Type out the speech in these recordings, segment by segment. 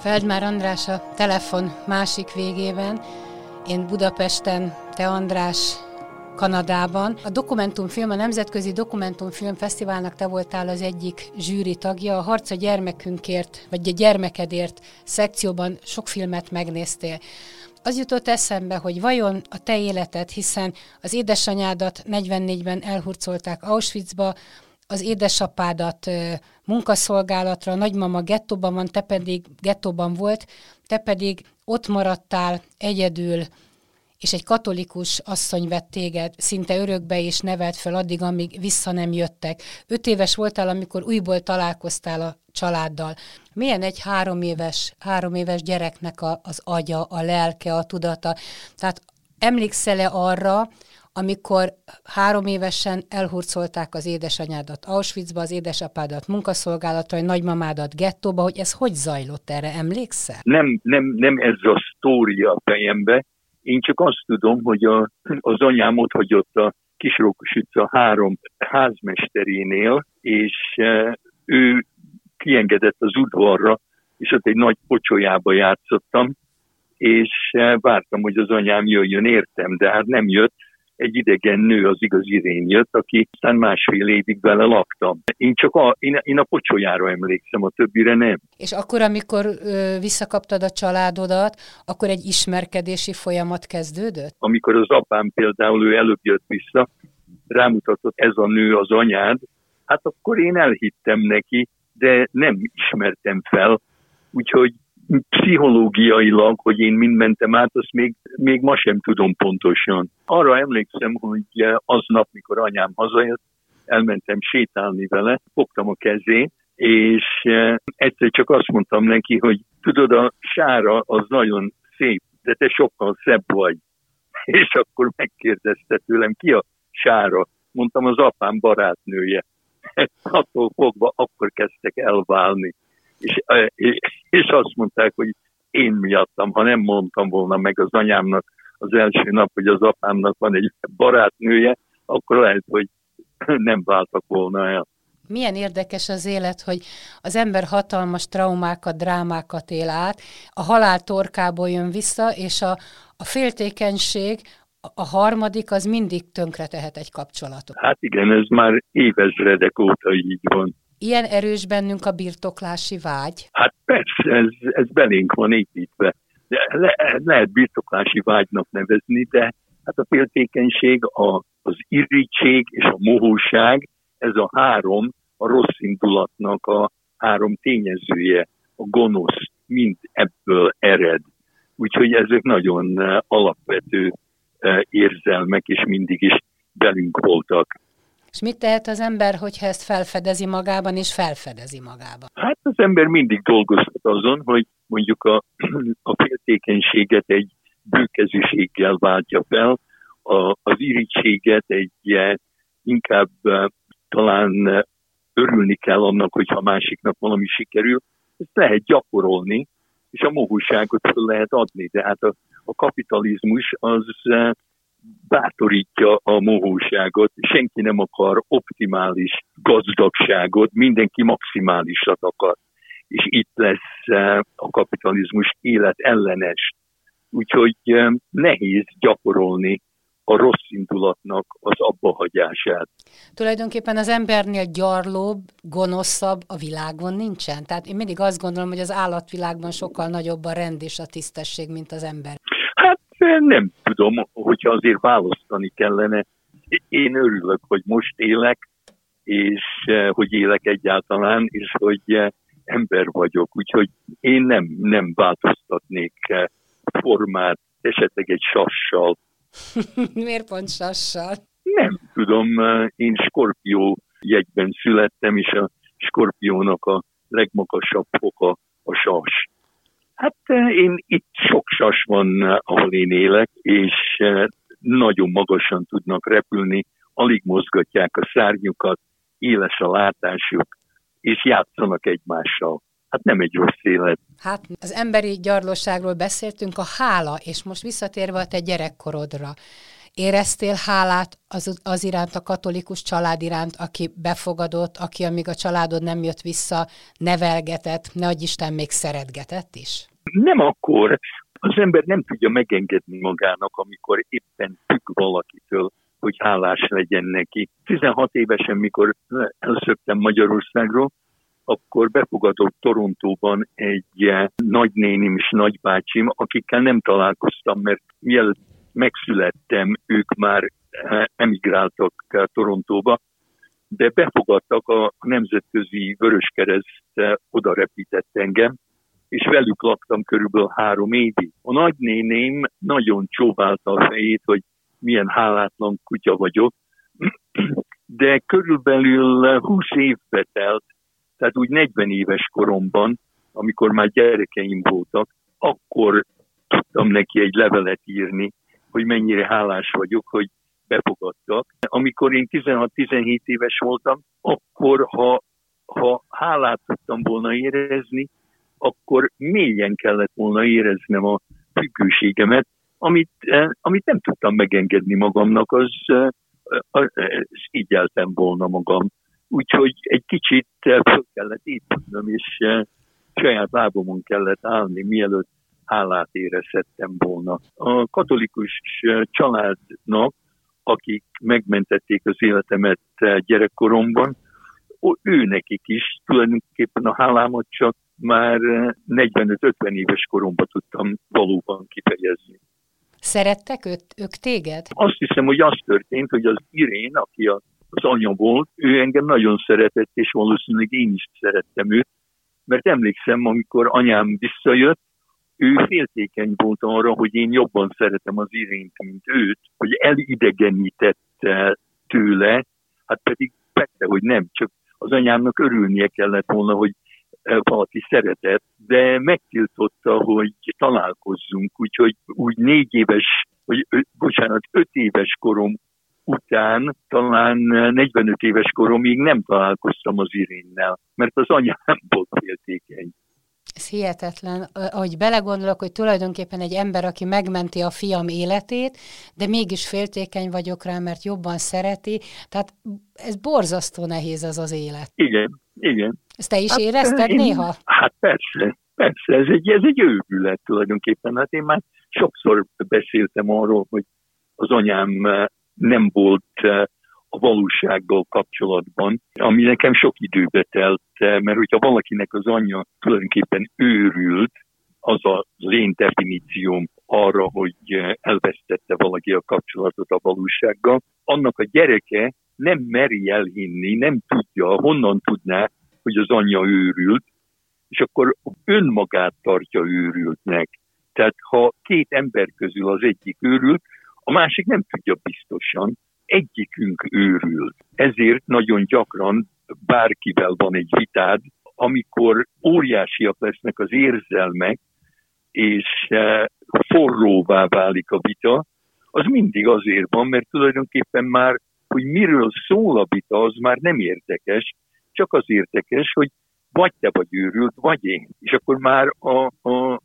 Feldmár András a telefon másik végében, én Budapesten, te András Kanadában. A dokumentumfilm, a Nemzetközi Dokumentumfilm Fesztiválnak te voltál az egyik zsűri tagja. A Harc a gyermekünkért, vagy a gyermekedért szekcióban sok filmet megnéztél. Az jutott eszembe, hogy vajon a te életed, hiszen az édesanyádat 44-ben elhurcolták Auschwitzba, az édesapádat munkaszolgálatra, a nagymama gettóban van, te pedig gettóban volt, te pedig ott maradtál egyedül, és egy katolikus asszony vett téged szinte örökbe és nevelt fel addig, amíg vissza nem jöttek. Öt éves voltál, amikor újból találkoztál a családdal. Milyen egy három éves, három éves gyereknek a, az agya, a lelke, a tudata? Tehát emlékszel-e arra, amikor három évesen elhurcolták az édesanyádat Auschwitzba, az édesapádat munkaszolgálatra, a nagymamádat gettóba, hogy ez hogy zajlott erre, emlékszel? Nem, nem, nem ez a sztória a fejembe. Én csak azt tudom, hogy a, az anyám ott hagyott a Kisrókos utca három házmesterénél, és e, ő kiengedett az udvarra, és ott egy nagy pocsolyába játszottam, és e, vártam, hogy az anyám jöjjön, értem, de hát nem jött, egy idegen nő az igaz irén jött, aki aztán másfél évig vele laktam. Én csak a, én, én a pocsolyára emlékszem, a többire nem. És akkor, amikor ö, visszakaptad a családodat, akkor egy ismerkedési folyamat kezdődött? Amikor az apám például ő előbb jött vissza, rámutatott ez a nő az anyád, hát akkor én elhittem neki, de nem ismertem fel, úgyhogy pszichológiailag, hogy én mind mentem át, azt még, még ma sem tudom pontosan. Arra emlékszem, hogy aznap, mikor anyám hazajött, elmentem sétálni vele, fogtam a kezét, és eh, egyszer csak azt mondtam neki, hogy tudod, a sára az nagyon szép, de te sokkal szebb vagy. És akkor megkérdezte tőlem, ki a sára? Mondtam, az apám barátnője. Attól fogva akkor kezdtek elválni és, és azt mondták, hogy én miattam, ha nem mondtam volna meg az anyámnak az első nap, hogy az apámnak van egy barátnője, akkor lehet, hogy nem váltak volna el. Milyen érdekes az élet, hogy az ember hatalmas traumákat, drámákat él át, a halál torkából jön vissza, és a, a féltékenység, a harmadik az mindig tönkre tehet egy kapcsolatot. Hát igen, ez már évezredek óta így van. Ilyen erős bennünk a birtoklási vágy? Hát persze, ez, ez belénk van építve. De le, lehet birtoklási vágynak nevezni, de hát a féltékenység, a, az irrítség és a mohóság, ez a három, a rossz indulatnak a három tényezője, a gonosz, mind ebből ered. Úgyhogy ezek nagyon eh, alapvető eh, érzelmek, és mindig is belünk voltak. És mit tehet az ember, hogyha ezt felfedezi magában, és felfedezi magában? Hát az ember mindig dolgozhat azon, hogy mondjuk a, a féltékenységet egy bőkezűséggel váltja fel, a, az irítséget egy inkább talán örülni kell annak, hogyha másiknak valami sikerül, ezt lehet gyakorolni, és a mohúságot fel lehet adni. De hát a, a kapitalizmus az bátorítja a mohóságot, senki nem akar optimális gazdagságot, mindenki maximálisat akar. És itt lesz eh, a kapitalizmus élet ellenes. Úgyhogy eh, nehéz gyakorolni a rossz indulatnak az abbahagyását. Tulajdonképpen az embernél gyarlóbb, gonoszabb a világon nincsen. Tehát én mindig azt gondolom, hogy az állatvilágban sokkal nagyobb a rend és a tisztesség, mint az ember. Nem tudom, hogyha azért választani kellene. Én örülök, hogy most élek, és eh, hogy élek egyáltalán, és hogy eh, ember vagyok. Úgyhogy én nem, nem változtatnék eh, formát, esetleg egy sassal. Miért pont sassal? Nem tudom, én skorpió jegyben születtem, és a skorpiónak a legmagasabb foka a sas. Hát én itt sok sas van, ahol én élek, és nagyon magasan tudnak repülni, alig mozgatják a szárnyukat, éles a látásuk, és játszanak egymással. Hát nem egy rossz élet. Hát az emberi gyarlóságról beszéltünk, a hála, és most visszatérve a te gyerekkorodra. Éreztél hálát az, az iránt, a katolikus család iránt, aki befogadott, aki amíg a családod nem jött vissza, nevelgetett, ne Isten még szeretgetett is? Nem akkor. Az ember nem tudja megengedni magának, amikor éppen függ valakitől, hogy hálás legyen neki. 16 évesen, mikor elszöktem Magyarországról, akkor befogadott Torontóban egy nagynénim és nagybácsim, akikkel nem találkoztam, mert mielőtt megszülettem, ők már emigráltak Torontóba, de befogadtak a Nemzetközi Vöröskereszt, oda repített engem, és velük laktam körülbelül három évig. A nagynéném nagyon csóválta a fejét, hogy milyen hálátlan kutya vagyok, de körülbelül 20 évbe telt, tehát úgy 40 éves koromban, amikor már gyerekeim voltak, akkor tudtam neki egy levelet írni, hogy mennyire hálás vagyok, hogy befogadtak. Amikor én 16-17 éves voltam, akkor ha, ha hálát tudtam volna érezni, akkor mélyen kellett volna éreznem a függőségemet, amit, eh, amit nem tudtam megengedni magamnak, az, eh, az ígyeltem volna magam. Úgyhogy egy kicsit eh, föl kellett épülnöm, és saját lábomon kellett állni, mielőtt hálát érezhettem volna. A katolikus családnak, akik megmentették az életemet gyerekkoromban, ő nekik is tulajdonképpen a hálámat csak már 45-50 éves koromban tudtam valóban kifejezni. Szerettek őt, ők téged? Azt hiszem, hogy az történt, hogy az Irén, aki a, az anya volt, ő engem nagyon szeretett, és valószínűleg én is szerettem őt, mert emlékszem, amikor anyám visszajött, ő féltékeny volt arra, hogy én jobban szeretem az Irént, mint őt, hogy elidegenítette tőle, hát pedig persze, hogy nem, csak az anyámnak örülnie kellett volna, hogy valaki szeretett, de megtiltotta, hogy találkozzunk, úgyhogy úgy négy éves, vagy bocsánat, öt éves korom után, talán 45 éves koromig nem találkoztam az Irénnel, mert az anyám volt féltékeny. Ez hihetetlen, ahogy belegondolok, hogy tulajdonképpen egy ember, aki megmenti a fiam életét, de mégis féltékeny vagyok rá, mert jobban szereti, tehát ez borzasztó nehéz az az élet. Igen, igen. Ezt te is hát, érezted én, néha? Hát persze, persze, ez egy, ez egy őrület tulajdonképpen. Hát én már sokszor beszéltem arról, hogy az anyám eh, nem volt eh, a valósággal kapcsolatban, ami nekem sok időbe telt, mert hogyha valakinek az anyja tulajdonképpen őrült, az a én definícióm arra, hogy elvesztette valaki a kapcsolatot a valósággal, annak a gyereke nem meri elhinni, nem tudja, honnan tudná, hogy az anyja őrült, és akkor önmagát tartja őrültnek. Tehát ha két ember közül az egyik őrült, a másik nem tudja biztosan, egyikünk őrült. Ezért nagyon gyakran bárkivel van egy vitád, amikor óriásiak lesznek az érzelmek, és eh, forróvá válik a vita, az mindig azért van, mert tulajdonképpen már, hogy miről szól a vita, az már nem érdekes, csak az érdekes, hogy vagy te vagy őrült, vagy én. És akkor már a, a, a,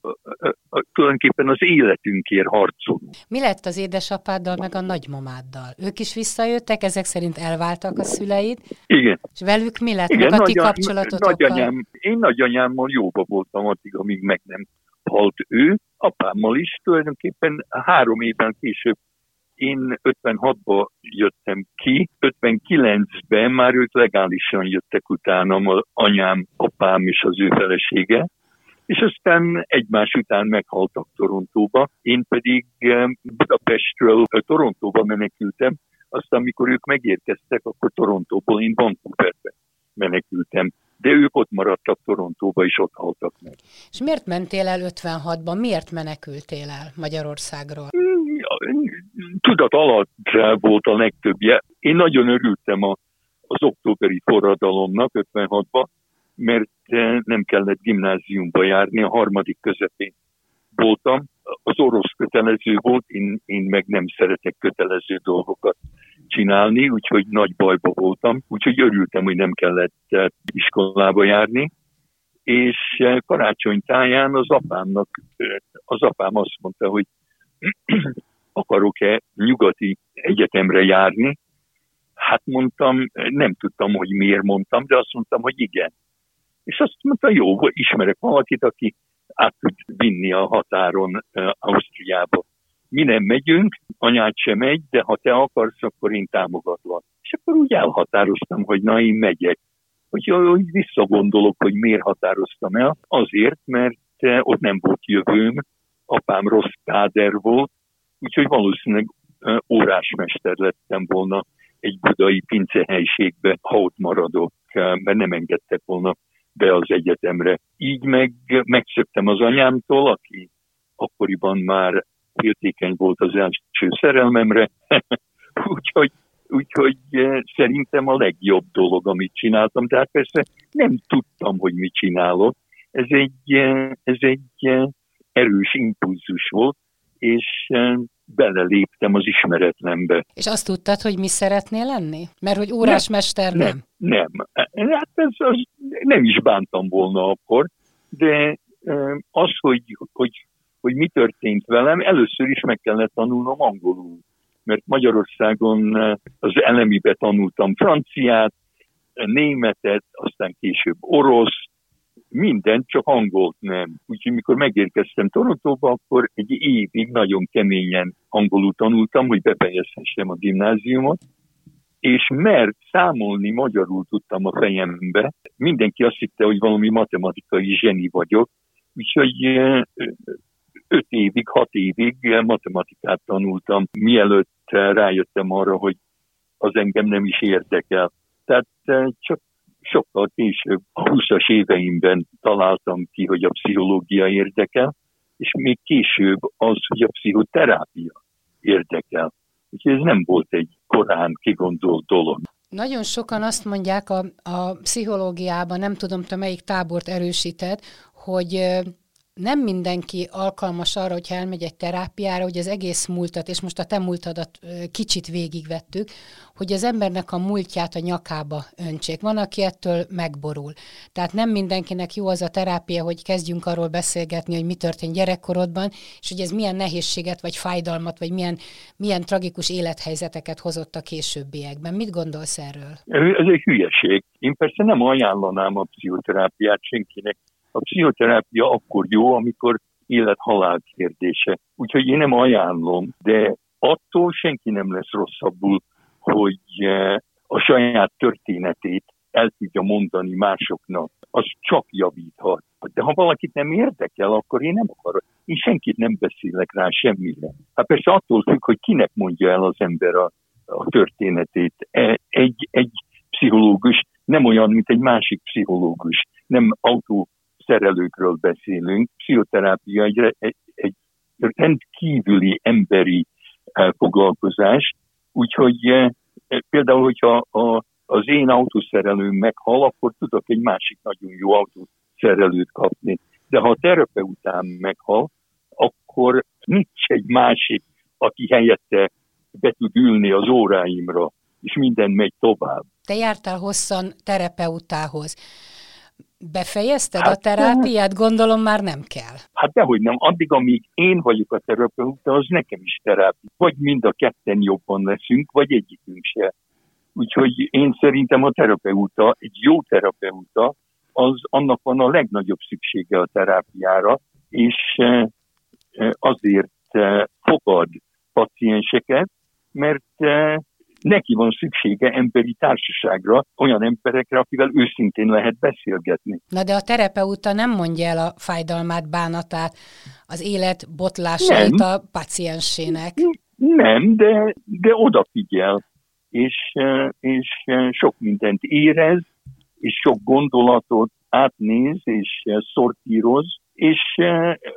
a, tulajdonképpen az életünkért harcolunk. Mi lett az édesapáddal, meg a nagymamáddal? Ők is visszajöttek, ezek szerint elváltak a szüleid? Igen. És velük mi lett, Igen, meg a ti kapcsolatotokkal? Nagyanyám, én nagyanyámmal jóba voltam addig, amíg meg nem halt ő, apámmal is tulajdonképpen három évvel később én 56-ba jöttem ki, 59-ben már ők legálisan jöttek utánam, anyám, apám és az ő felesége, és aztán egymás után meghaltak Torontóba. Én pedig Budapestről Torontóba menekültem, aztán amikor ők megérkeztek, akkor Torontóból én Vancouverbe menekültem de ők ott maradtak Torontóba, és ott haltak meg. És miért mentél el 56-ban? Miért menekültél el Magyarországról? Tudat alatt volt a legtöbbje. Én nagyon örültem a, az októberi forradalomnak 56-ban, mert nem kellett gimnáziumba járni, a harmadik közepén voltam. Az orosz kötelező volt, én, én meg nem szeretek kötelező dolgokat csinálni, úgyhogy nagy bajba voltam, úgyhogy örültem, hogy nem kellett iskolába járni. És karácsony táján az apámnak, az apám azt mondta, hogy akarok-e nyugati egyetemre járni. Hát mondtam, nem tudtam, hogy miért mondtam, de azt mondtam, hogy igen. És azt mondta, jó, ismerek valakit, aki át tud vinni a határon Ausztriába. Mi nem megyünk, anyád sem megy, de ha te akarsz, akkor én támogatlak. És akkor úgy elhatároztam, hogy na, én megyek. Hogy, hogy visszagondolok, hogy miért határoztam el. Azért, mert ott nem volt jövőm, apám rossz káder volt, úgyhogy valószínűleg órásmester lettem volna egy budai pincehelyiségbe, ha ott maradok, mert nem engedtek volna be az egyetemre. Így meg megszöktem az anyámtól, aki akkoriban már féltékeny volt az első szerelmemre, úgyhogy, úgyhogy szerintem a legjobb dolog, amit csináltam. Tehát persze nem tudtam, hogy mit csinálok. Ez egy, ez egy erős impulzus volt, és beleléptem az ismeretlenbe. És azt tudtad, hogy mi szeretnél lenni? Mert hogy órásmester nem? Nem. nem. Hát ez, az, nem is bántam volna akkor, de az, hogy, hogy, hogy mi történt velem, először is meg kellett tanulnom angolul. Mert Magyarországon az elemibe tanultam franciát, németet, aztán később orosz, minden, csak angolt nem. Úgyhogy mikor megérkeztem Torontóba, akkor egy évig nagyon keményen angolul tanultam, hogy befejezhessem a gimnáziumot, és mert számolni magyarul tudtam a fejembe, mindenki azt hitte, hogy valami matematikai zseni vagyok, úgyhogy öt évig, hat évig matematikát tanultam, mielőtt rájöttem arra, hogy az engem nem is érdekel. Tehát csak sokkal később, a 20-as éveimben találtam ki, hogy a pszichológia érdekel, és még később az, hogy a pszichoterápia érdekel. Úgyhogy ez nem volt egy korán kigondolt dolog. Nagyon sokan azt mondják a, a pszichológiában, nem tudom, te melyik tábort erősített, hogy nem mindenki alkalmas arra, hogyha elmegy egy terápiára, hogy az egész múltat, és most a te múltadat kicsit végigvettük, hogy az embernek a múltját a nyakába öntsék. Van, aki ettől megborul. Tehát nem mindenkinek jó az a terápia, hogy kezdjünk arról beszélgetni, hogy mi történt gyerekkorodban, és hogy ez milyen nehézséget, vagy fájdalmat, vagy milyen, milyen tragikus élethelyzeteket hozott a későbbiekben. Mit gondolsz erről? Ez egy hülyeség. Én persze nem ajánlanám a pszichoterápiát senkinek, a pszichoterápia akkor jó, amikor élet-halál kérdése. Úgyhogy én nem ajánlom, de attól senki nem lesz rosszabbul, hogy eh, a saját történetét el tudja mondani másoknak. Az csak javíthat. De ha valakit nem érdekel, akkor én nem akarok. Én senkit nem beszélek rá semmire. Hát persze attól függ, hogy kinek mondja el az ember a, a történetét. E, egy, egy pszichológus nem olyan, mint egy másik pszichológus. Nem autó szerelőkről beszélünk, pszichoterápia egy, egy, egy rendkívüli emberi eh, foglalkozás, úgyhogy eh, például, hogyha a, az én autószerelőm meghal, akkor tudok egy másik nagyon jó autószerelőt kapni. De ha a terapeutám meghal, akkor nincs egy másik, aki helyette be tud ülni az óráimra, és minden megy tovább. Te jártál hosszan terapeutához. Befejezted hát, a terápiát? Gondolom már nem kell. Hát dehogy nem. Addig, amíg én vagyok a terapeuta, az nekem is terápia. Vagy mind a ketten jobban leszünk, vagy egyikünk se. Úgyhogy én szerintem a terapeuta, egy jó terapeuta, az annak van a legnagyobb szüksége a terápiára, és eh, eh, azért eh, fogad pacienseket, mert neki van szüksége emberi társaságra, olyan emberekre, akivel őszintén lehet beszélgetni. Na de a terapeuta nem mondja el a fájdalmát, bánatát, az élet botlásait nem. a paciensének. Nem, de, de odafigyel, és, és sok mindent érez, és sok gondolatot átnéz, és szortíroz, és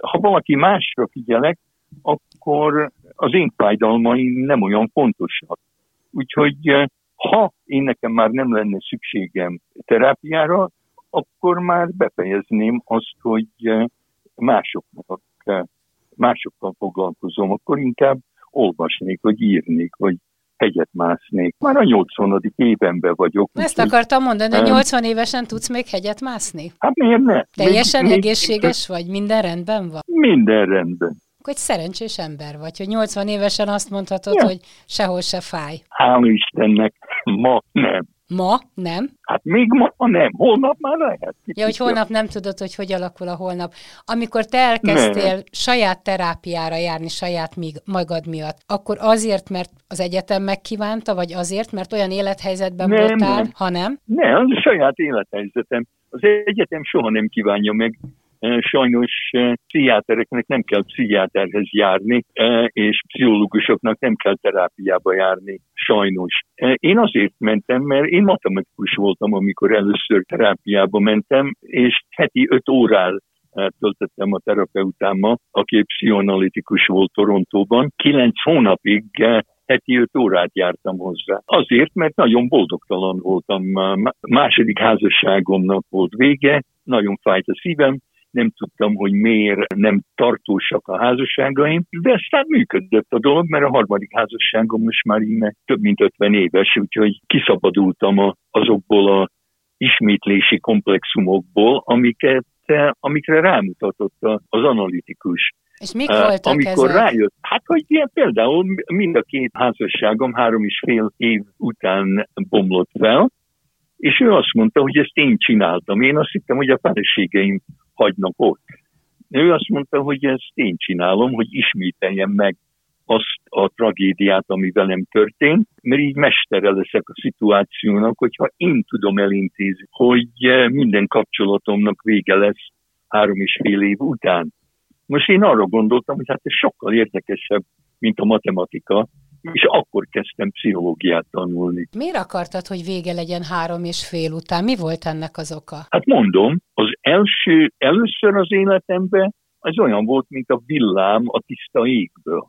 ha valaki másra figyelek, akkor az én fájdalmaim nem olyan fontosak. Úgyhogy ha én nekem már nem lenne szükségem terápiára, akkor már befejezném azt, hogy másoknak, másokkal foglalkozom, akkor inkább olvasnék, vagy írnék, vagy hegyet másznék. Már a 80. évenben vagyok. Ezt úgy, akartam mondani, hogy 80 évesen tudsz még hegyet mászni? Hát miért ne? Teljesen még, egészséges még, vagy? Minden rendben van? Minden rendben. Egy szerencsés ember vagy, hogy 80 évesen azt mondhatod, ja. hogy sehol se fáj. Hála Istennek, ma nem. Ma nem? Hát még ma nem, holnap már lehet. Ja, hogy holnap nem tudod, hogy hogy alakul a holnap. Amikor te elkezdtél nem. saját terápiára járni, saját magad miatt, akkor azért, mert az egyetem megkívánta, vagy azért, mert olyan élethelyzetben nem, voltál, nem. ha nem? Nem, az a saját élethelyzetem. Az egyetem soha nem kívánja meg sajnos pszichiátereknek nem kell pszichiáterhez járni, és pszichológusoknak nem kell terápiába járni, sajnos. Én azért mentem, mert én matematikus voltam, amikor először terápiába mentem, és heti öt órát töltöttem a terapeutámmal, aki pszichoanalitikus volt Torontóban. Kilenc hónapig heti öt órát jártam hozzá. Azért, mert nagyon boldogtalan voltam. Második házasságomnak volt vége, nagyon fájt a szívem, nem tudtam, hogy miért nem tartósak a házasságaim, de aztán működött a dolog, mert a harmadik házasságom most már íme több mint 50 éves, úgyhogy kiszabadultam azokból a ismétlési komplexumokból, amiket, amikre rámutatott az analitikus. És mik voltak Amikor ezek? rájött, hát hogy ilyen például mind a két házasságom három és fél év után bomlott fel, és ő azt mondta, hogy ezt én csináltam. Én azt hittem, hogy a feleségeim hagynak ott. Ő azt mondta, hogy ezt én csinálom, hogy ismételjem meg azt a tragédiát, ami velem történt, mert így mestere leszek a szituációnak, hogyha én tudom elintézni, hogy minden kapcsolatomnak vége lesz három és fél év után. Most én arra gondoltam, hogy hát ez sokkal érdekesebb, mint a matematika, és akkor kezdtem pszichológiát tanulni. Miért akartad, hogy vége legyen három és fél után? Mi volt ennek az oka? Hát mondom, az első, először az életemben az olyan volt, mint a villám a tiszta égből.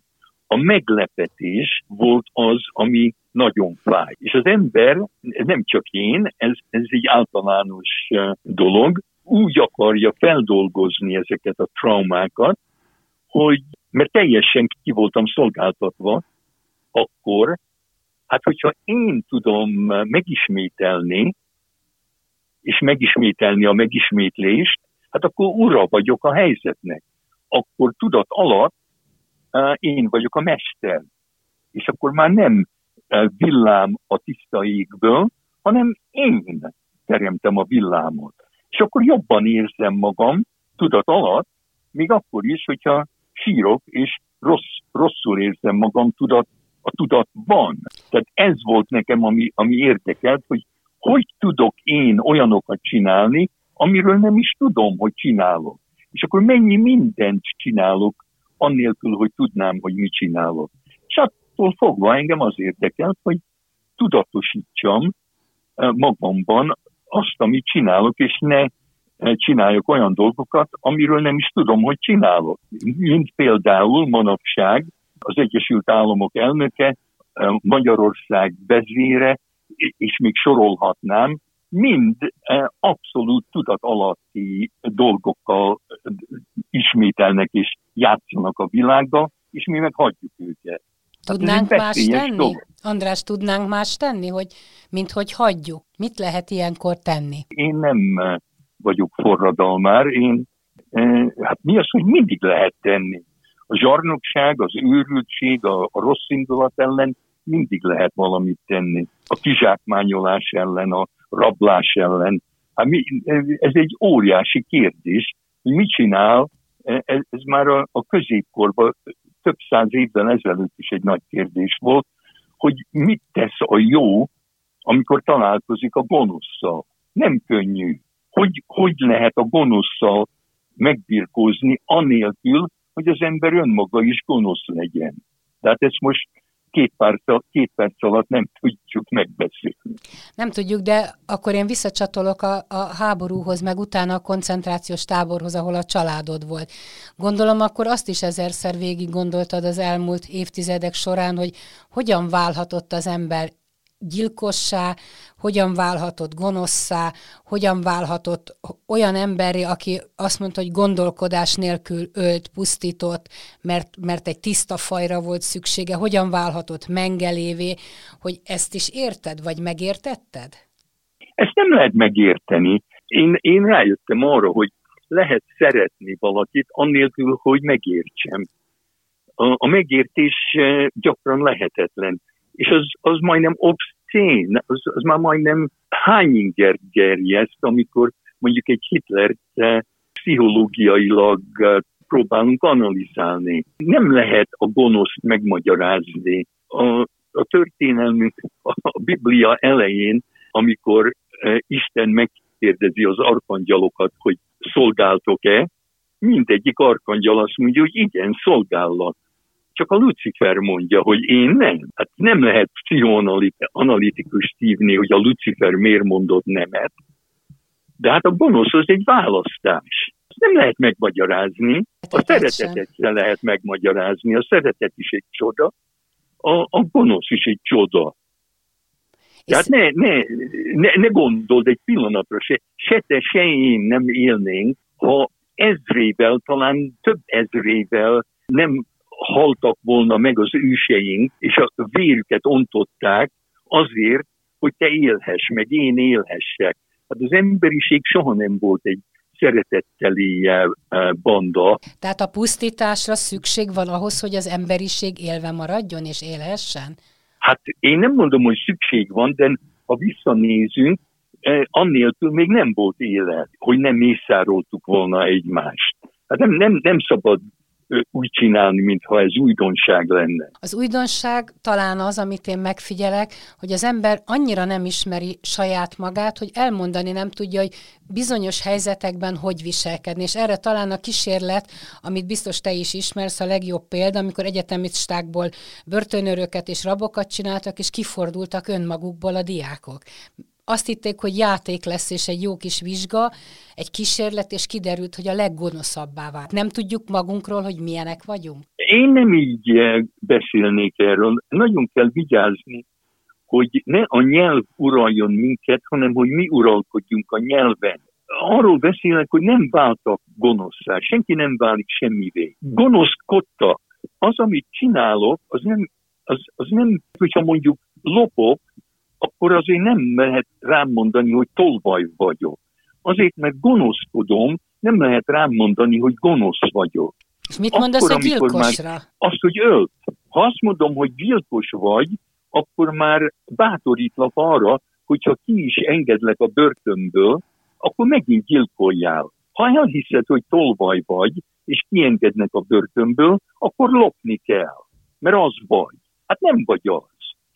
A meglepetés volt az, ami nagyon fáj. És az ember, nem csak én, ez, ez egy általános dolog, úgy akarja feldolgozni ezeket a traumákat, hogy mert teljesen ki voltam szolgáltatva, akkor, hát hogyha én tudom megismételni, és megismételni a megismétlést, hát akkor ura vagyok a helyzetnek. Akkor tudat alatt én vagyok a mester. És akkor már nem villám a tiszta égből, hanem én teremtem a villámot. És akkor jobban érzem magam tudat alatt, még akkor is, hogyha sírok, és rossz, rosszul érzem magam tudat a tudatban. Tehát ez volt nekem, ami, ami érdekelt, hogy hogy tudok én olyanokat csinálni, amiről nem is tudom, hogy csinálok. És akkor mennyi mindent csinálok, annélkül, hogy tudnám, hogy mit csinálok. És attól fogva engem az érdekelt, hogy tudatosítsam eh, magamban azt, amit csinálok, és ne eh, csináljak olyan dolgokat, amiről nem is tudom, hogy csinálok. Mint például manapság az Egyesült Államok elnöke, Magyarország vezére, és még sorolhatnám, mind abszolút tudat alatti dolgokkal ismételnek és játszanak a világgal, és mi meg hagyjuk őket. Tudnánk hát más tenni? Dolog. András, tudnánk más tenni, hogy mint hogy hagyjuk? Mit lehet ilyenkor tenni? Én nem vagyok forradalmár, én, hát mi az, hogy mindig lehet tenni a zsarnokság, az őrültség, a, a rossz indulat ellen mindig lehet valamit tenni. A kizsákmányolás ellen, a rablás ellen. Hát mi, ez egy óriási kérdés, hogy mit csinál, ez, ez már a, a középkorban több száz évvel ezelőtt is egy nagy kérdés volt, hogy mit tesz a jó, amikor találkozik a gonoszszal. Nem könnyű. Hogy, hogy lehet a gonoszszal megbirkózni anélkül, hogy az ember önmaga is gonosz legyen. Tehát ezt most két perc, két perc alatt nem tudjuk megbeszélni. Nem tudjuk, de akkor én visszacsatolok a, a háborúhoz, meg utána a koncentrációs táborhoz, ahol a családod volt. Gondolom akkor azt is ezerszer végig gondoltad az elmúlt évtizedek során, hogy hogyan válhatott az ember gyilkossá, hogyan válhatott gonoszszá, hogyan válhatott olyan emberi, aki azt mondta, hogy gondolkodás nélkül ölt, pusztított, mert, mert egy tiszta fajra volt szüksége, hogyan válhatott mengelévé, hogy ezt is érted, vagy megértetted? Ezt nem lehet megérteni. Én, én rájöttem arra, hogy lehet szeretni valakit, annélkül, hogy megértsem. A, a megértés eh, gyakran lehetetlen, és az, az majdnem obszcén, az, az már majdnem hányinger gerjeszt, amikor mondjuk egy Hitler pszichológiailag eh, próbálunk analizálni. Nem lehet a gonoszt megmagyarázni. A, a történelmünk a Biblia elején, amikor eh, Isten megkérdezi az arkangyalokat, hogy szolgáltok-e, mindegyik arkangyal azt mondja, hogy igen, szolgállak. Csak a Lucifer mondja, hogy én nem. Hát nem lehet pszichoanalitikus hívni, hogy a Lucifer miért mondott nemet. De hát a gonosz az egy választás. Ezt nem lehet megmagyarázni. A szeretetet se lehet megmagyarázni. A szeretet is egy csoda. A, a gonosz is egy csoda. Tehát ne, ne, ne, ne gondold egy pillanatra se, se te, se én nem élnénk, ha ezrével, talán több ezrével nem haltak volna meg az őseink, és a vérüket ontották azért, hogy te élhess, meg én élhessek. Hát az emberiség soha nem volt egy szeretetteli eh, banda. Tehát a pusztításra szükség van ahhoz, hogy az emberiség élve maradjon és élhessen? Hát én nem mondom, hogy szükség van, de ha visszanézünk, eh, annélkül még nem volt élet, hogy nem mészároltuk volna egymást. Hát nem, nem, nem szabad úgy csinálni, mintha ez újdonság lenne. Az újdonság talán az, amit én megfigyelek, hogy az ember annyira nem ismeri saját magát, hogy elmondani nem tudja, hogy bizonyos helyzetekben hogy viselkedni. És erre talán a kísérlet, amit biztos te is ismersz, a legjobb példa, amikor egyetemistákból börtönöröket és rabokat csináltak, és kifordultak önmagukból a diákok azt hitték, hogy játék lesz, és egy jó kis vizsga, egy kísérlet, és kiderült, hogy a leggonoszabbá vált. Nem tudjuk magunkról, hogy milyenek vagyunk? Én nem így eh, beszélnék erről. Nagyon kell vigyázni, hogy ne a nyelv uraljon minket, hanem hogy mi uralkodjunk a nyelven. Arról beszélek, hogy nem váltak gonoszá, senki nem válik semmivé. Gonoszkodta. Az, amit csinálok, az nem, az, az nem, hogyha mondjuk lopok, akkor azért nem lehet rám mondani, hogy tolvaj vagyok. Azért, mert gonoszkodom, nem lehet rám mondani, hogy gonosz vagyok. És mit mondasz akkor, a gyilkosra? Már azt, hogy ölt. Ha azt mondom, hogy gyilkos vagy, akkor már bátorítlak arra, hogyha ki is engedlek a börtönből, akkor megint gyilkoljál. Ha elhiszed, hogy tolvaj vagy, és kiengednek a börtönből, akkor lopni kell. Mert az vagy. Hát nem vagy az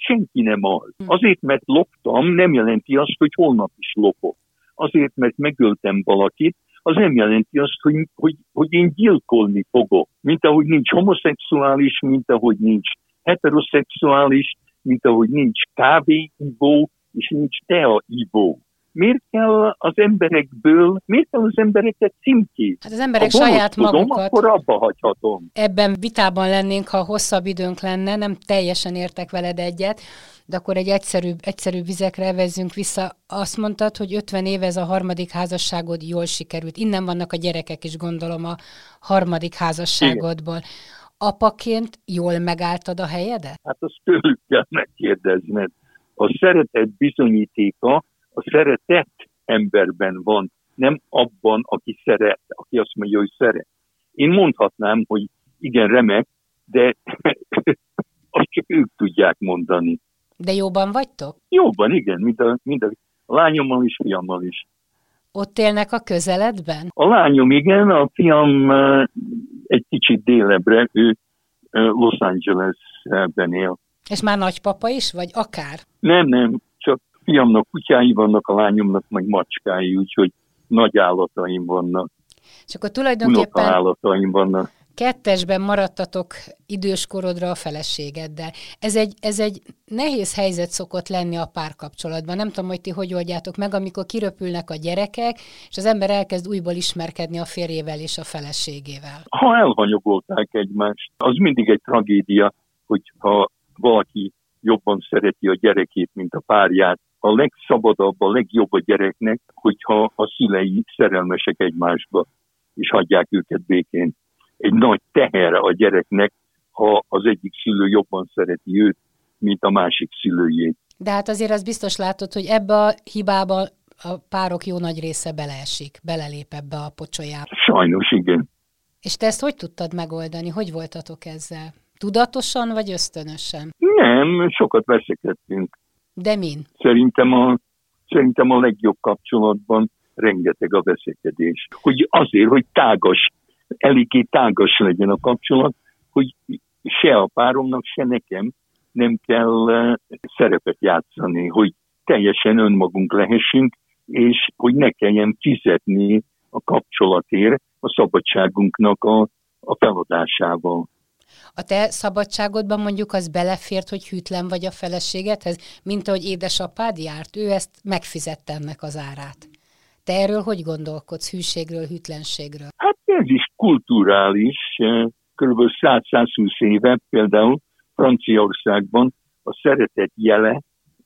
senki nem az. Hm. Azért, mert loptam, nem jelenti azt, hogy holnap is lopok. Azért, mert megöltem valakit, az nem jelenti azt, hogy, hogy, hogy én gyilkolni fogok. Mint ahogy nincs homoszexuális, mint ahogy nincs heteroszexuális, mint ahogy nincs kávéivó, és nincs teaivó miért kell az emberekből, miért kell az embereket címkézni? Hát az emberek ha saját tudom, magukat... akkor abba hagyhatom. Ebben vitában lennénk, ha hosszabb időnk lenne, nem teljesen értek veled egyet, de akkor egy egyszerűbb, egyszerűbb vizekre vezzünk vissza. Azt mondtad, hogy 50 éve ez a harmadik házasságod jól sikerült. Innen vannak a gyerekek is, gondolom, a harmadik házasságodból. Igen. Apaként jól megálltad a helyedet? Hát azt tőlük kell megkérdezned. A szeretet bizonyítéka, a szeretet emberben van, nem abban, aki szeret, aki azt mondja, hogy szeret. Én mondhatnám, hogy igen, remek, de azt csak ők tudják mondani. De jóban vagytok? Jóban, igen, mint a, mint a lányommal is, fiammal is. Ott élnek a közeledben? A lányom igen, a fiam egy kicsit délebbre, ő Los Angelesben él. És már nagypapa is, vagy akár? Nem, nem, fiamnak kutyái vannak, a lányomnak meg macskái, úgyhogy nagy állataim vannak. És akkor tulajdonképpen állataim vannak. kettesben maradtatok időskorodra a feleségeddel. Ez egy, ez egy nehéz helyzet szokott lenni a párkapcsolatban. Nem tudom, hogy ti hogy oldjátok meg, amikor kiröpülnek a gyerekek, és az ember elkezd újból ismerkedni a férjével és a feleségével. Ha elhanyagolták egymást, az mindig egy tragédia, hogyha valaki jobban szereti a gyerekét, mint a párját. A legszabadabb, a legjobb a gyereknek, hogyha a szülei szerelmesek egymásba, és hagyják őket békén. Egy nagy teher a gyereknek, ha az egyik szülő jobban szereti őt, mint a másik szülőjét. De hát azért az biztos látod, hogy ebbe a hibába a párok jó nagy része beleesik, belelép ebbe a pocsolyába. Sajnos igen. És te ezt hogy tudtad megoldani? Hogy voltatok ezzel? Tudatosan vagy ösztönösen? Nem, sokat veszekedtünk. De min? Szerintem a, szerintem a legjobb kapcsolatban rengeteg a veszekedés. Hogy azért, hogy tágas, eléggé tágas legyen a kapcsolat, hogy se a páromnak, se nekem nem kell eh, szerepet játszani, hogy teljesen önmagunk lehessünk, és hogy ne kelljen fizetni a kapcsolatért a szabadságunknak a, a feladásával. A te szabadságodban mondjuk az belefért, hogy hűtlen vagy a feleségedhez, mint ahogy édesapád járt, ő ezt megfizette ennek az árát. Te erről hogy gondolkodsz, hűségről, hűtlenségről? Hát ez is kulturális, eh, kb. 100-120 éve például Franciaországban a szeretet jele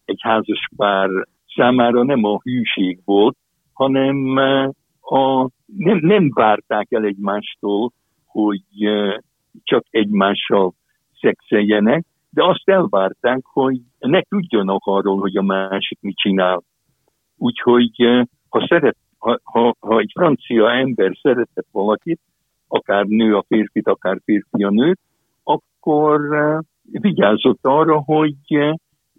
egy házas pár számára nem a hűség volt, hanem eh, a, nem, nem várták el egymástól, hogy eh, csak egymással szexeljenek, de azt elvárták, hogy ne tudjanak arról, hogy a másik mit csinál. Úgyhogy eh, ha, szeret, ha, ha, ha egy francia ember szeretett valakit, akár nő a férfit, akár férfi a nőt, akkor vigyázott arra, hogy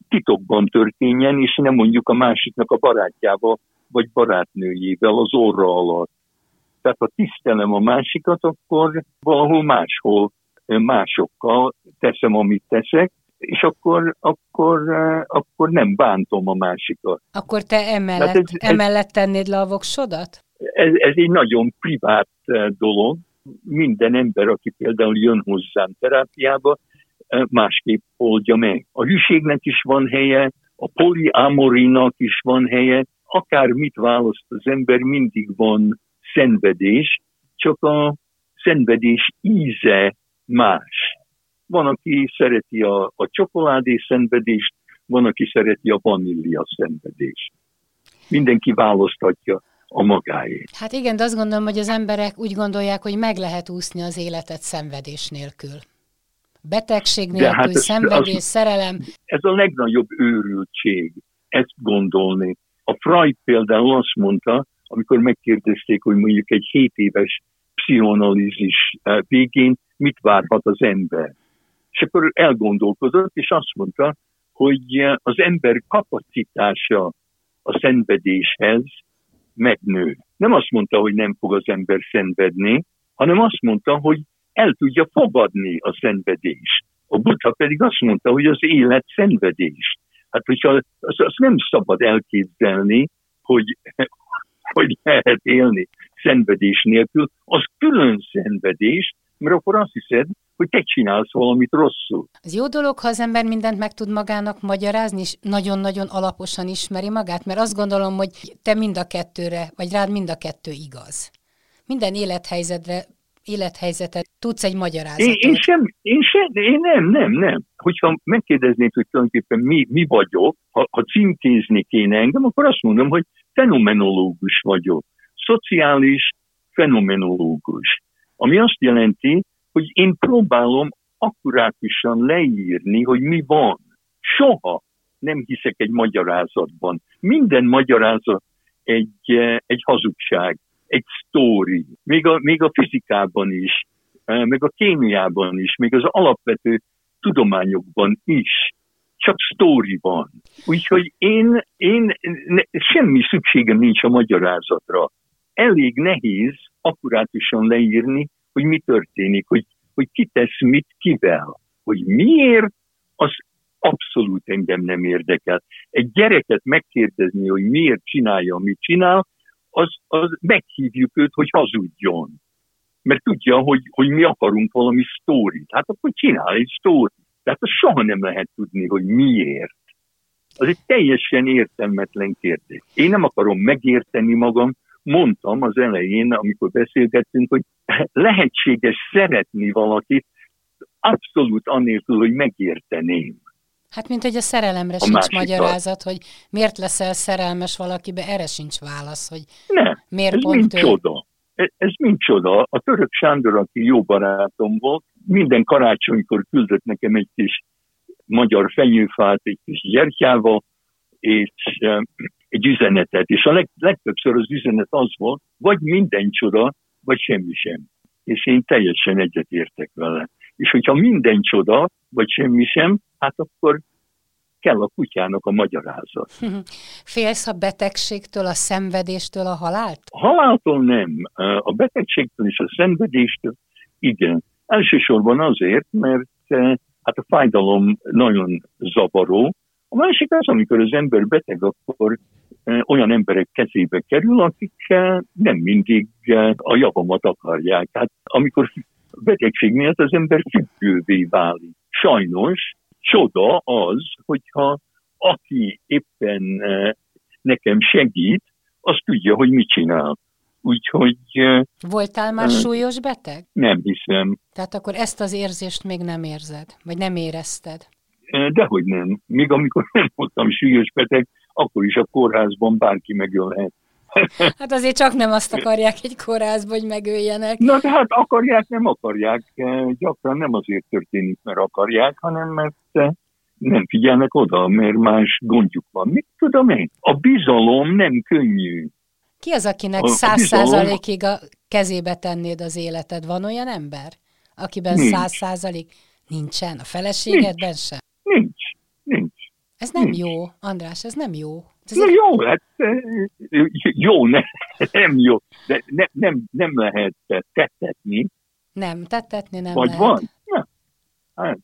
titokban történjen, és nem mondjuk a másiknak a barátjával, vagy barátnőjével az orra alatt. Tehát ha tisztelem a másikat, akkor valahol máshol másokkal teszem, amit teszek, és akkor, akkor, akkor nem bántom a másikat. Akkor te emellett, ez, ez, emellett tennéd le a voksodat? Ez, ez egy nagyon privát dolog. Minden ember, aki például jön hozzám terápiába, másképp oldja meg. A hűségnek is van helye, a poliamorinak is van helye, akár mit választ az ember, mindig van szenvedés, csak a szenvedés íze más. Van, aki szereti a, a csokoládé szenvedést, van, aki szereti a vanília szenvedést. Mindenki választhatja a magáét. Hát igen, de azt gondolom, hogy az emberek úgy gondolják, hogy meg lehet úszni az életet szenvedés nélkül. Betegség nélkül, hát ez, szenvedés, az, szerelem. Ez a legnagyobb őrültség, ezt gondolni. A Freud például azt mondta, amikor megkérdezték, hogy mondjuk egy 7 éves pszichoanalízis eh, végén mit várhat az ember. És akkor elgondolkozott, és azt mondta, hogy eh, az ember kapacitása a szenvedéshez megnő. Nem azt mondta, hogy nem fog az ember szenvedni, hanem azt mondta, hogy el tudja fogadni a szenvedést. A Buddha pedig azt mondta, hogy az élet szenvedés. Hát, hogyha azt, azt nem szabad elképzelni, hogy, hogy lehet élni szenvedés nélkül, az külön szenvedés, mert akkor azt hiszed, hogy te csinálsz valamit rosszul. Ez jó dolog, ha az ember mindent meg tud magának magyarázni, és nagyon-nagyon alaposan ismeri magát, mert azt gondolom, hogy te mind a kettőre, vagy rád mind a kettő igaz. Minden élethelyzetre élethelyzetet tudsz egy magyarázatot? Én, én sem, én sem, én nem, nem, nem. Hogyha megkérdeznék, hogy tulajdonképpen mi, mi vagyok, ha, ha címkézni kéne engem, akkor azt mondom, hogy fenomenológus vagyok. Szociális fenomenológus. Ami azt jelenti, hogy én próbálom akkurátusan leírni, hogy mi van. Soha nem hiszek egy magyarázatban. Minden magyarázat egy, eh, egy hazugság egy sztóri, még a, még a fizikában is, meg a kémiában is, még az alapvető tudományokban is csak sztóri van. Úgyhogy én, én ne, semmi szükségem nincs a magyarázatra. Elég nehéz akkurátusan leírni, hogy mi történik, hogy, hogy ki tesz mit kivel. Hogy miért, az abszolút engem nem érdekel. Egy gyereket megkérdezni, hogy miért csinálja, amit csinál, az, az meghívjuk őt, hogy hazudjon. Mert tudja, hogy, hogy mi akarunk valami sztórit. Hát akkor csinál egy sztórit. Tehát azt soha nem lehet tudni, hogy miért. Az egy teljesen értelmetlen kérdés. Én nem akarom megérteni magam, mondtam az elején, amikor beszélgettünk, hogy lehetséges szeretni valakit abszolút anélkül, hogy megérteném. Hát, mint hogy a szerelemre a sincs magyarázat, hogy miért leszel szerelmes valakibe, erre sincs válasz, hogy nem, miért ez pont mind ő... csoda. Ez, ez mind csoda. A török Sándor, aki jó barátom volt, minden karácsonykor küldött nekem egy kis magyar fenyőfát, egy kis gyertyával, és uh, egy üzenetet. És a leg, legtöbbször az üzenet az volt, vagy minden csoda, vagy semmi sem. És én teljesen egyetértek vele. És hogyha minden csoda, vagy semmi sem, hát akkor kell a kutyának a magyarázat. Félsz a betegségtől, a szenvedéstől, a halált? A haláltól nem. A betegségtől és a szenvedéstől igen. Elsősorban azért, mert hát a fájdalom nagyon zavaró. A másik az, amikor az ember beteg, akkor olyan emberek kezébe kerül, akik nem mindig a javamat akarják. Hát amikor betegség miatt az ember függővé válik. Sajnos csoda az, hogyha aki éppen nekem segít, az tudja, hogy mit csinál. Úgyhogy... Voltál már uh, súlyos beteg? Nem hiszem. Tehát akkor ezt az érzést még nem érzed, vagy nem érezted? Dehogy nem. Még amikor nem voltam súlyos beteg, akkor is a kórházban bárki megölhet. Hát azért csak nem azt akarják egy kórházban, hogy megöljenek. Na de hát akarják, nem akarják. Gyakran nem azért történik, mert akarják, hanem mert nem figyelnek oda, mert más gondjuk van. Mit tudom én? A bizalom nem könnyű. Ki az, akinek száz százalékig a kezébe tennéd az életed? Van olyan ember, akiben száz százalék nincsen? A feleségedben nincs. sem? Nincs. Nincs. Ez nem nincs. jó, András, ez nem jó. Ez Na jó, hát jó, ne, nem jó, de ne, nem, nem lehet tettetni. Nem, tettetni nem Vagy lehet. van? Nem. Hát,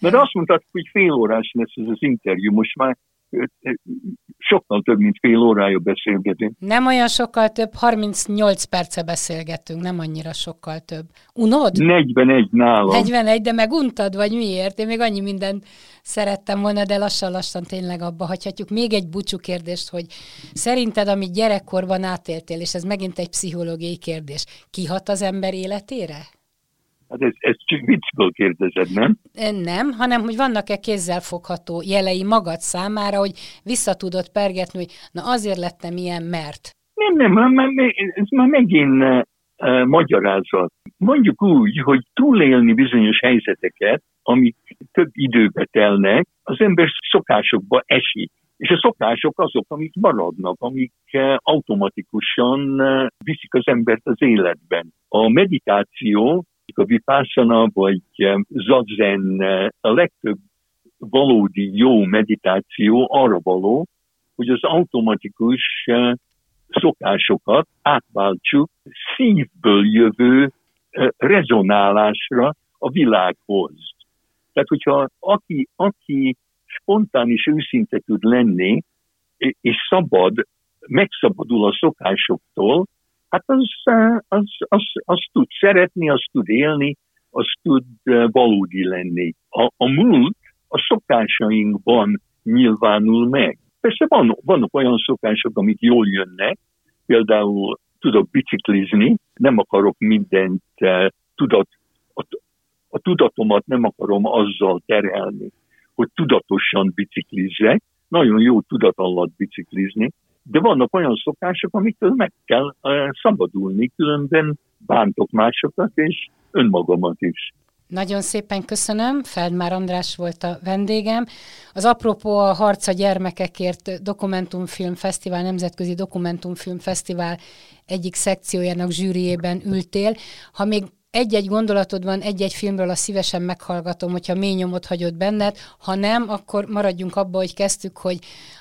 mert azt mondtad, hogy fél órás lesz ez az interjú, most már sokkal több, mint fél órája beszélgetünk. Nem olyan sokkal több, 38 perce beszélgettünk, nem annyira sokkal több. Unod? 41 nálam. 41, de meguntad, vagy miért? Én még annyi mindent szerettem volna, de lassan-lassan tényleg abba hagyhatjuk. Még egy búcsú kérdést, hogy szerinted, amit gyerekkorban átéltél, és ez megint egy pszichológiai kérdés, kihat az ember életére? Hát ez, ez csak viccből kérdezed, nem? Nem, hanem hogy vannak-e kézzelfogható jelei magad számára, hogy vissza tudod pergetni, hogy na azért lettem ilyen, mert. Nem, nem, már, ez már megint uh, magyarázat. Mondjuk úgy, hogy túlélni bizonyos helyzeteket, amik több időbe telnek, az ember szokásokba esik. És a szokások azok, amik maradnak, amik automatikusan viszik az embert az életben. A meditáció a vipassana vagy zazen, a legtöbb valódi jó meditáció arra való, hogy az automatikus eh, szokásokat átváltsuk szívből jövő eh, rezonálásra a világhoz. Tehát, hogyha aki, aki spontán és őszinte tud lenni, és szabad, megszabadul a szokásoktól, hát az, az, az, az tud szeretni, az tud élni, az tud valódi lenni. A, a múlt a szokásainkban nyilvánul meg. Persze van, vannak olyan szokások, amik jól jönnek, például tudok biciklizni, nem akarok mindent, tudat, a, tudatomat nem akarom azzal terhelni, hogy tudatosan biciklizzek, nagyon jó tudat alatt biciklizni, de vannak olyan szokások, amiktől meg kell uh, szabadulni, különben bántok másokat és önmagamat is. Nagyon szépen köszönöm, Feldmár András volt a vendégem. Az apropó a Harca gyermekekért dokumentumfilm fesztivál, Nemzetközi Dokumentumfilm Fesztivál egyik szekciójának zsűriében ültél. Ha még egy-egy gondolatod van egy-egy filmről, a szívesen meghallgatom, hogyha mély nyomot hagyott benned, ha nem, akkor maradjunk abba, hogy kezdtük, hogy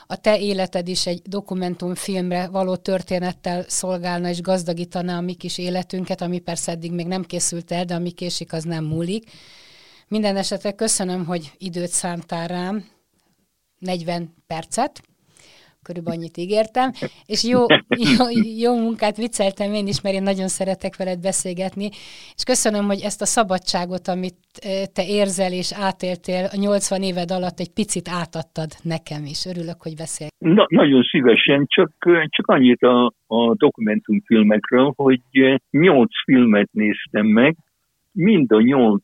a te életed is egy dokumentumfilmre való történettel szolgálna és gazdagítaná a mi kis életünket, ami persze eddig még nem készült el, de ami késik, az nem múlik. Minden esetre köszönöm, hogy időt szántál rám, 40 percet, körülbelül annyit ígértem, és jó, jó, jó munkát vicceltem én is, mert én nagyon szeretek veled beszélgetni, és köszönöm, hogy ezt a szabadságot, amit te érzel és átéltél a 80 éved alatt, egy picit átadtad nekem is. Örülök, hogy beszél. Na, nagyon szívesen, csak, csak annyit a, a dokumentumfilmekről, hogy nyolc filmet néztem meg, mind a nyolc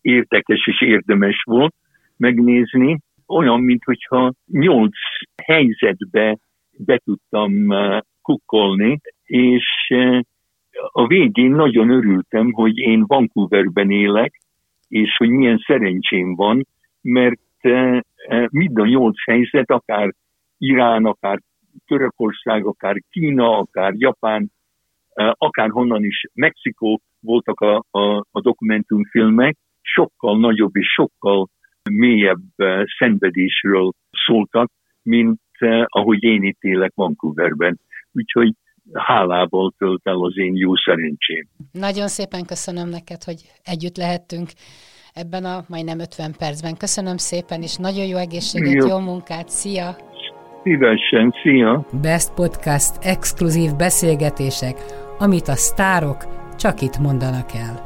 érdekes és érdemes volt, megnézni, olyan, mintha nyolc helyzetbe be tudtam kukkolni, és a végén nagyon örültem, hogy én Vancouverben élek, és hogy milyen szerencsém van, mert mind a nyolc helyzet, akár Irán, akár Törökország, akár Kína, akár Japán, akár honnan is, Mexikó voltak a, a, a dokumentumfilmek, sokkal nagyobb és sokkal mélyebb szenvedésről szóltak, mint ahogy én itt élek Vancouverben. Úgyhogy hálából tölt el az én jó szerencsém. Nagyon szépen köszönöm neked, hogy együtt lehettünk ebben a majdnem 50 percben. Köszönöm szépen, és nagyon jó egészséget, jó, jó munkát, szia! Szívesen, szia! Best Podcast exkluzív beszélgetések, amit a sztárok csak itt mondanak el.